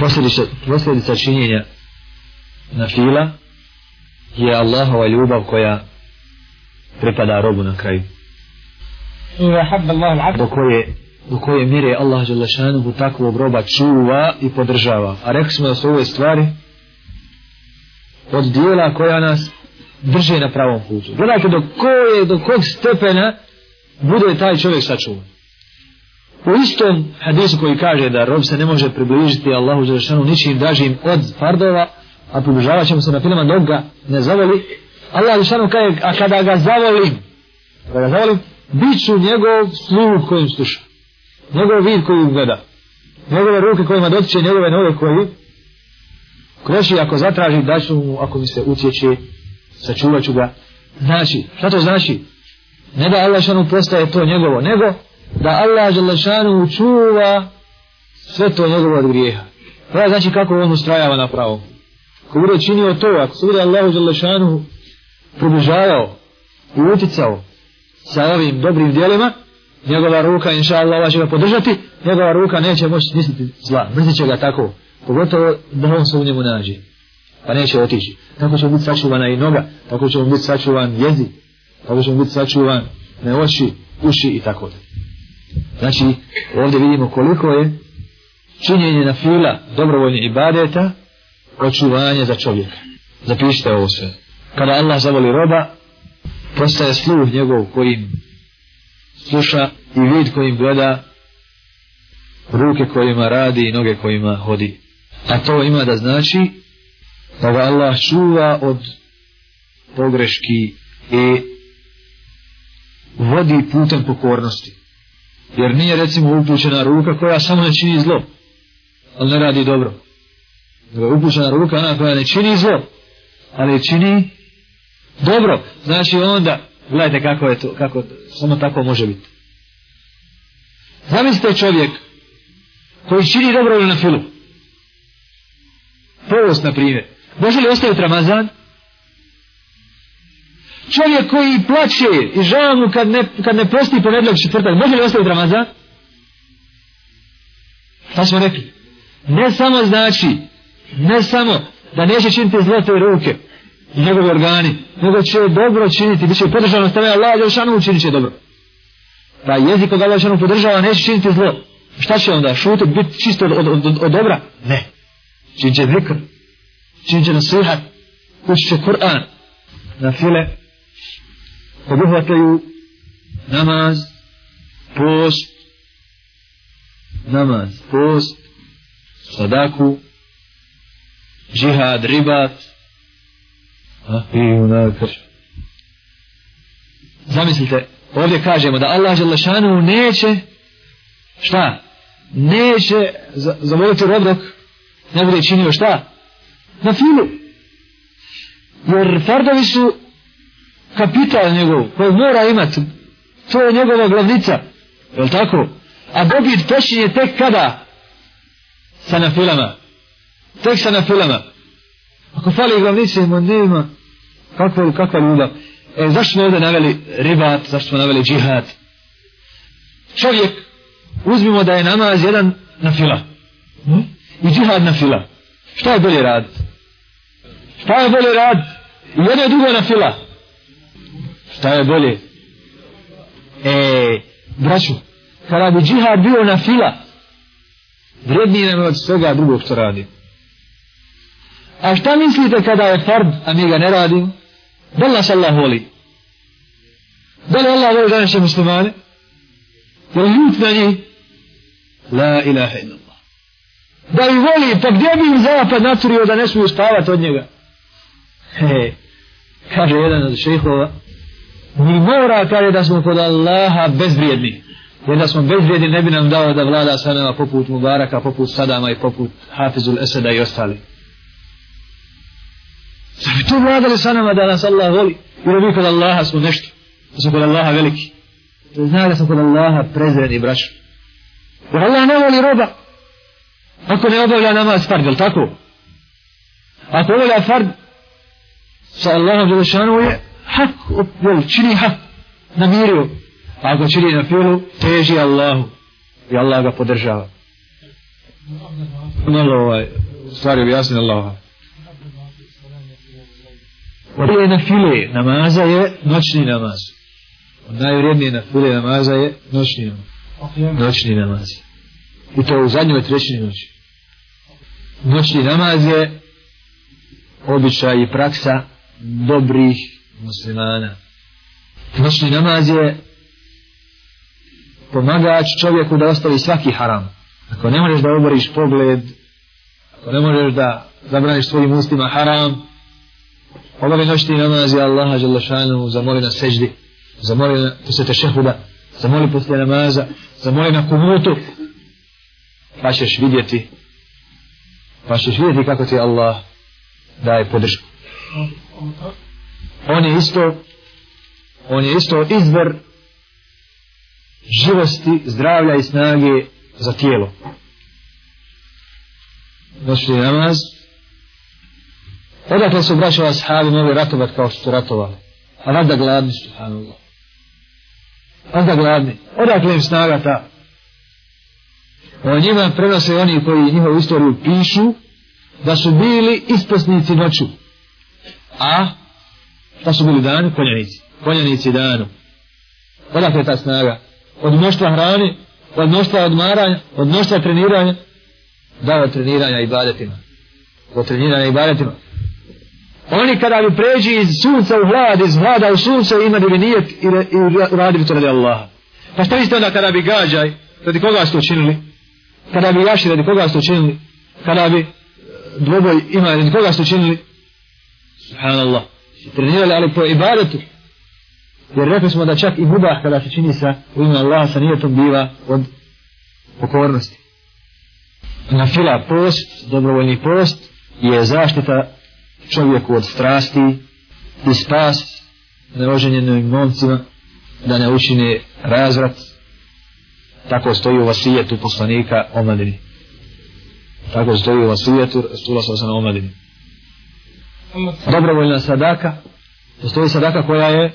posljedica, posljedica činjenja na fila je Allahova ljubav koja pripada robu na kraju. Do koje, do koje mire Allah Đelešanuhu takvog roba čuva i podržava. A rekli smo da su ove stvari od dijela koja nas drže na pravom putu. Gledajte do koje, do kog stepena bude taj čovjek sačuvan u istom hadisu koji kaže da rob se ne može približiti Allahu Đelešanu ničim dražim od fardova a približavat ćemo se na filama dok ga ne zavoli Allah Đelešanu kaže a kada ga zavolim kada ga zavolim bit ću njegov sluh kojim sluša njegov vid koji gleda njegove ruke kojima dotiče njegove noge koji kreši ako zatraži da ću mu ako mi se utječe sačuvat ću ga. Znači šta to znači? Ne da Allah Đelešanu postaje to njegovo nego da Allah želešanu čuva sve to njegovo od grijeha. To znači kako on ustrajava na pravo. ako bude činio to ako se bude Allah želešanu približavao i uticao sa ovim dobrim dijelima njegova ruka inša Allah će ga podržati njegova ruka neće moći misliti zla. Mrzit će ga tako. Pogotovo da on se u njemu nađe. Pa neće otići. Tako će biti sačuvana i noga tako će mu biti sačuvan jezik tako će mu biti sačuvan ne oči, uši i tako dalje znači ovdje vidimo koliko je činjenje na fila dobrovoljnih ibadeta očuvanje za čovjeka. Zapišite ovo sve. Kada Allah zavoli roba postaje sluh njegov kojim sluša i vid kojim gleda ruke kojima radi i noge kojima hodi. A to ima da znači da ga Allah čuva od pogreški i vodi putem pokornosti jer nije recimo upućena ruka koja samo ne čini zlo ali ne radi dobro. Nego je upućena ruka ona koja ne čini zlo ali čini dobro. Znači onda gledajte kako je to kako samo tako može biti. Zamislite čovjek koji čini dobro na filu. Povost, na primjer. Može li ostaviti Ramazan? Čovjek koji plaće i žao mu kad ne, kad ne posti ponedljak četvrtak može li ostaviti Ramazan šta smo rekli ne samo znači ne samo da neće činiti zlote ruke i njegove organi, nego će dobro činiti, bit će podržano stave Allah, jer učinit će dobro. Pa jezik koga Allah šanu podržava, neće činiti zlo. Šta će onda? Šutit, biti čisto od, od, od, od dobra? Ne. Činit će zikr, činit će nasihat, učit će Kur'an, na file, obuhvataju namaz, post, namaz, post, sadaku, džihad, ribat, i unakr. Zamislite, ovdje kažemo da Allah Želešanu neće, šta? Neće zamoliti rob dok ne bude činio šta? Na filu. Jer fardovi su kapital njegov, koji mora imati. To je njegova glavnica. Je li tako? A dobit počinje tek kada? Sa nafilama. Tek sa nafilama. Ako fali glavnice, ima nema. Kakva, kakva ljubav. E, zašto smo ovdje naveli ribat, zašto smo naveli džihad? Čovjek, uzmimo da je namaz jedan nafila. Hm? I džihad nafila. Šta je bolje rad? Šta je bolje rad? Jedno je drugo nafila. Šta je bolje? E, braću, kada bi džihad bio na fila, vrednije nam od svega drugog što radi A šta mislite kada je fard, a mi ga ne radimo? Da li nas Allah voli? Da li Allah voli današnje muslimane? Je li ljut na njih? La ilaha illallah. Da li voli, pa gdje bi im zapad naturio da ne smiju spavati od njega? He, kaže jedan od šehova, mi mora kaže da smo kod Allaha bezvrijedni. Jer da smo bezvrijedni ne bi nam dao da vlada sa nama poput Mubaraka, poput Sadama i poput Hafizul Eseda i ostali. Zar bi tu vladali sa nama da nas Allah voli? Jer mi kod Allaha smo nešto. Da smo kod Allaha veliki. To zna da smo kod Allaha prezreni braću. Jer Allah ne voli roba. Ako ne obavlja namaz fard, je tako? Ako obavlja fard sa Allahom Đelešanu je hak, jel, čini hak, namirio. A ako čini na filu, teži Allahu. I Allah ga podržava. Malo ovaj, stvari objasni Allah. Prije na file namaza je noćni namaz. Najvrijednije na file namaza je noćni namaz. Noćni namaz. I to u zadnjoj trećini noći. Noćni namaz je običaj i praksa dobrih muslimana. Noćni namaz je pomagač čovjeku da ostavi svaki haram. Ako ne možeš da oboriš pogled, ako ne možeš da zabraniš svojim ustima haram, obavi noćni namaz je Allaha Đelešanu zamoli na seždi, zamoli na posjete šehuda, zamoli poslije namaza, zamoli na kumutu, pa ćeš vidjeti, pa ćeš vidjeti kako ti Allah daje podršku. On je isto, on je isto izvor živosti, zdravlja i snage za tijelo. Noćni namaz. Odakle su braćova ashabi mogli ratovat kao što su ratovali. A vada gladni, subhanallah. Vada gladni. Odakle im snaga ta? O njima prenose oni koji njihovu istoriju pišu da su bili isposnici noću. A šta su bili dani? Konjanici. Konjanici danu. Odakle je ta snaga? Od mnoštva hrane, od mnoštva odmaranja, od mnoštva treniranja, da od treniranja i badetima. Od treniranja i badetima. Oni kada bi pređi iz sunca u hlad, iz hlada u sunce, imali bi nijet i, re, i radili to radi Allaha. Pa šta mislite onda kada bi gađaj, radi koga ste učinili? Kada bi jaši, radi koga ste učinili? Kada bi dvoboj imali, radi koga ste učinili? Subhanallah. Trenirali, ali po ibadetu. Jer rekli smo da čak i mubah kada se čini sa u ime Allaha sa nijetom biva od pokornosti. Na fila post, dobrovoljni post, je zaštita čovjeku od strasti i spas neoženjenim momcima da ne učine razvrat tako stoji u vasijetu poslanika omladini tako stoji u vasijetu alejhi sa sellem omladini dobrovoljna sadaka postoji sadaka koja je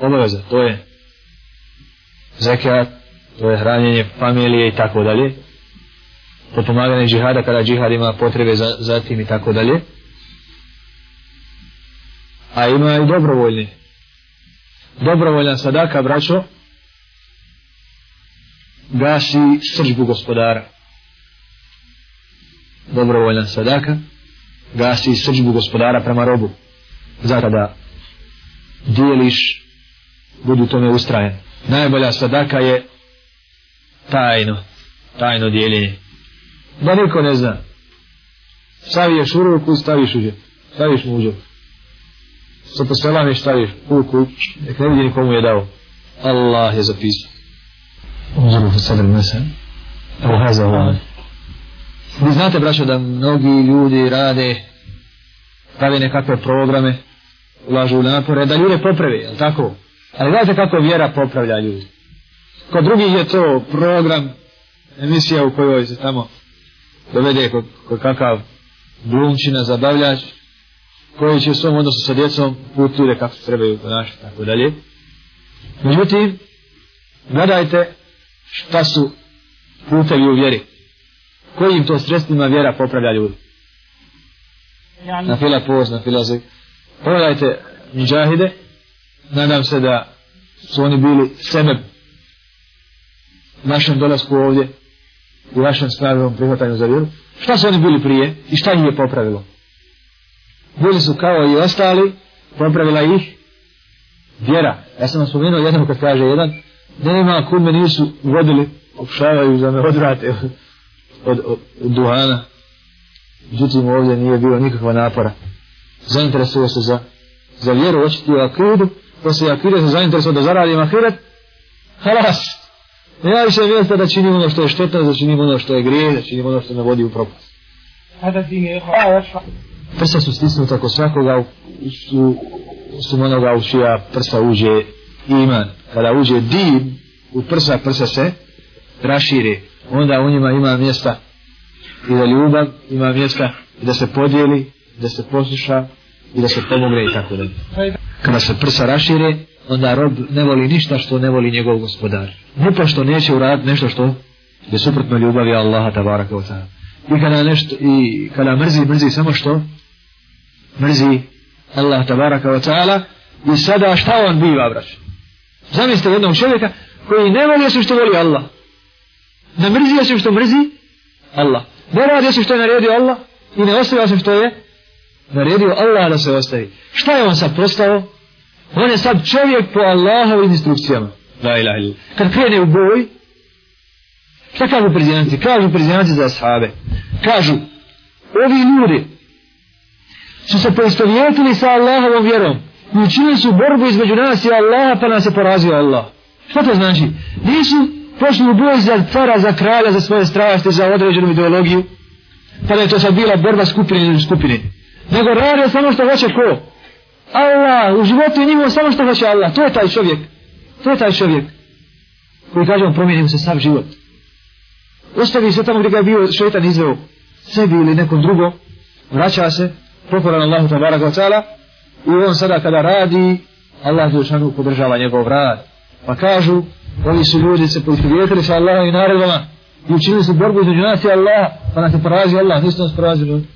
obaveza, to je zekat, to je hranjenje familije i tako dalje, potpomaganje džihada kada džihad ima potrebe za, za tim i tako dalje, a ima i dobrovoljni. Dobrovoljna sadaka, braćo, gasi srđbu gospodara. Dobrovoljna sadaka gasi sržbu gospodara prema robu. Zato da dijeliš budu tome ustrajen. Najbolja sadaka je tajno, tajno dijeljenje. Da niko ne zna. Staviješ u ruku, staviš u džep. Staviš mu u džep. Sa poselamiš, staviš u ruku, nek ne vidi nikomu je dao. Allah je zapisao. Uzoru fi sadr mesa. Evo haza ovaj. Vi znate, braćo, da mnogi ljudi rade, pravi nekakve programe, ulažu napore, da ljude poprave, je tako? Ali znate kako vjera popravlja ljudi. Kod drugih je to program, emisija u kojoj se tamo dovede kod, kod kakav glumčina, zabavljač, koji će u svom odnosu sa djecom putuje kako se trebaju ponašati, tako dalje. Međutim, gledajte šta su putevi u vjeri. Kojim to sredstvima vjera popravlja ljudi. Na fila post, na fila zek. Pogledajte muđahide, nadam se da su oni bili sebe našem dolasku ovdje i vašem snažnom prihvatanju za vjeru. Šta su oni bili prije i šta ih je popravilo? Bili su kao i ostali, popravila ih vjera. Ja sam vam spomenuo jednom kad kaže jedan, nema kud me nisu vodili, opšavaju za me odvrate od, od, duhana. Međutim ovdje nije bilo nikakva napora. Zainteresuo se za, za vjeru, očiti u akidu, poslije akide se zainteresuo da zaradim ahiret, halas, nema više mjesta da činim ono što je štetno, da činim ono što je grije, da činim ono što me vodi u propast. Prsa su stisnuta kod svakoga u, su onoga u čija prsa uđe iman. Kada uđe dim u prsa, prsa se rašire. Onda u njima ima mjesta i da ljubav ima mjesta i da se podijeli, da se posluša i da se pomogne i tako dalje kada se prsa rašire, onda rob ne voli ništa što ne voli njegov gospodar. Ne što neće uraditi nešto što je suprotno ljubavi Allaha tabaraka wa ta'ala. I kada nešto, i kada mrzi, mrzi samo što? Mrzi Allah tabaraka wa ta'ala i sada šta on biva, brać? Zamislite jednog čovjeka koji ne voli osim što voli Allah. Ne mrzi osim što mrzi Allah. Ne radi osim što je naredio Allah i ne ostavi osim što je naredio Allah da se ostavi. Šta je on sad postao? On je sad čovjek po Allahovim instrukcijama. La ilaha illa. Kad krene u boj, šta kažu prezidenti? Kažu prezidenti za ashabe. Kažu, ovi ljudi su se poistovjetili sa Allahovom vjerom i učinili su borbu između nas i Allaha pa nas je porazio Allah. Šta to znači? Nisu počnu boj za cara, za kralja, za svoje strašte, za određenu ideologiju, pa da je to sad bila borba skupine ili skupine. Nego rade samo što hoće ko? Allah, u životu je samo što hoće Allah. To je taj čovjek. To je taj čovjek. Koji kaže on promijenim se sav život. Ostavi se tamo gdje ga je bio šetan izveo sebi ili nekom drugom. Vraća se. Pokoran Allahu tabarak wa ta'ala. I on sada kada radi, Allah Đelšanu podržava njegov rad. Pa kažu, ovi su ljudi se poistovjetili sa Allahom i naredbama i učinili su borbu između nas i Allaha, pa nas je porazio Allah, nisu nas porazili.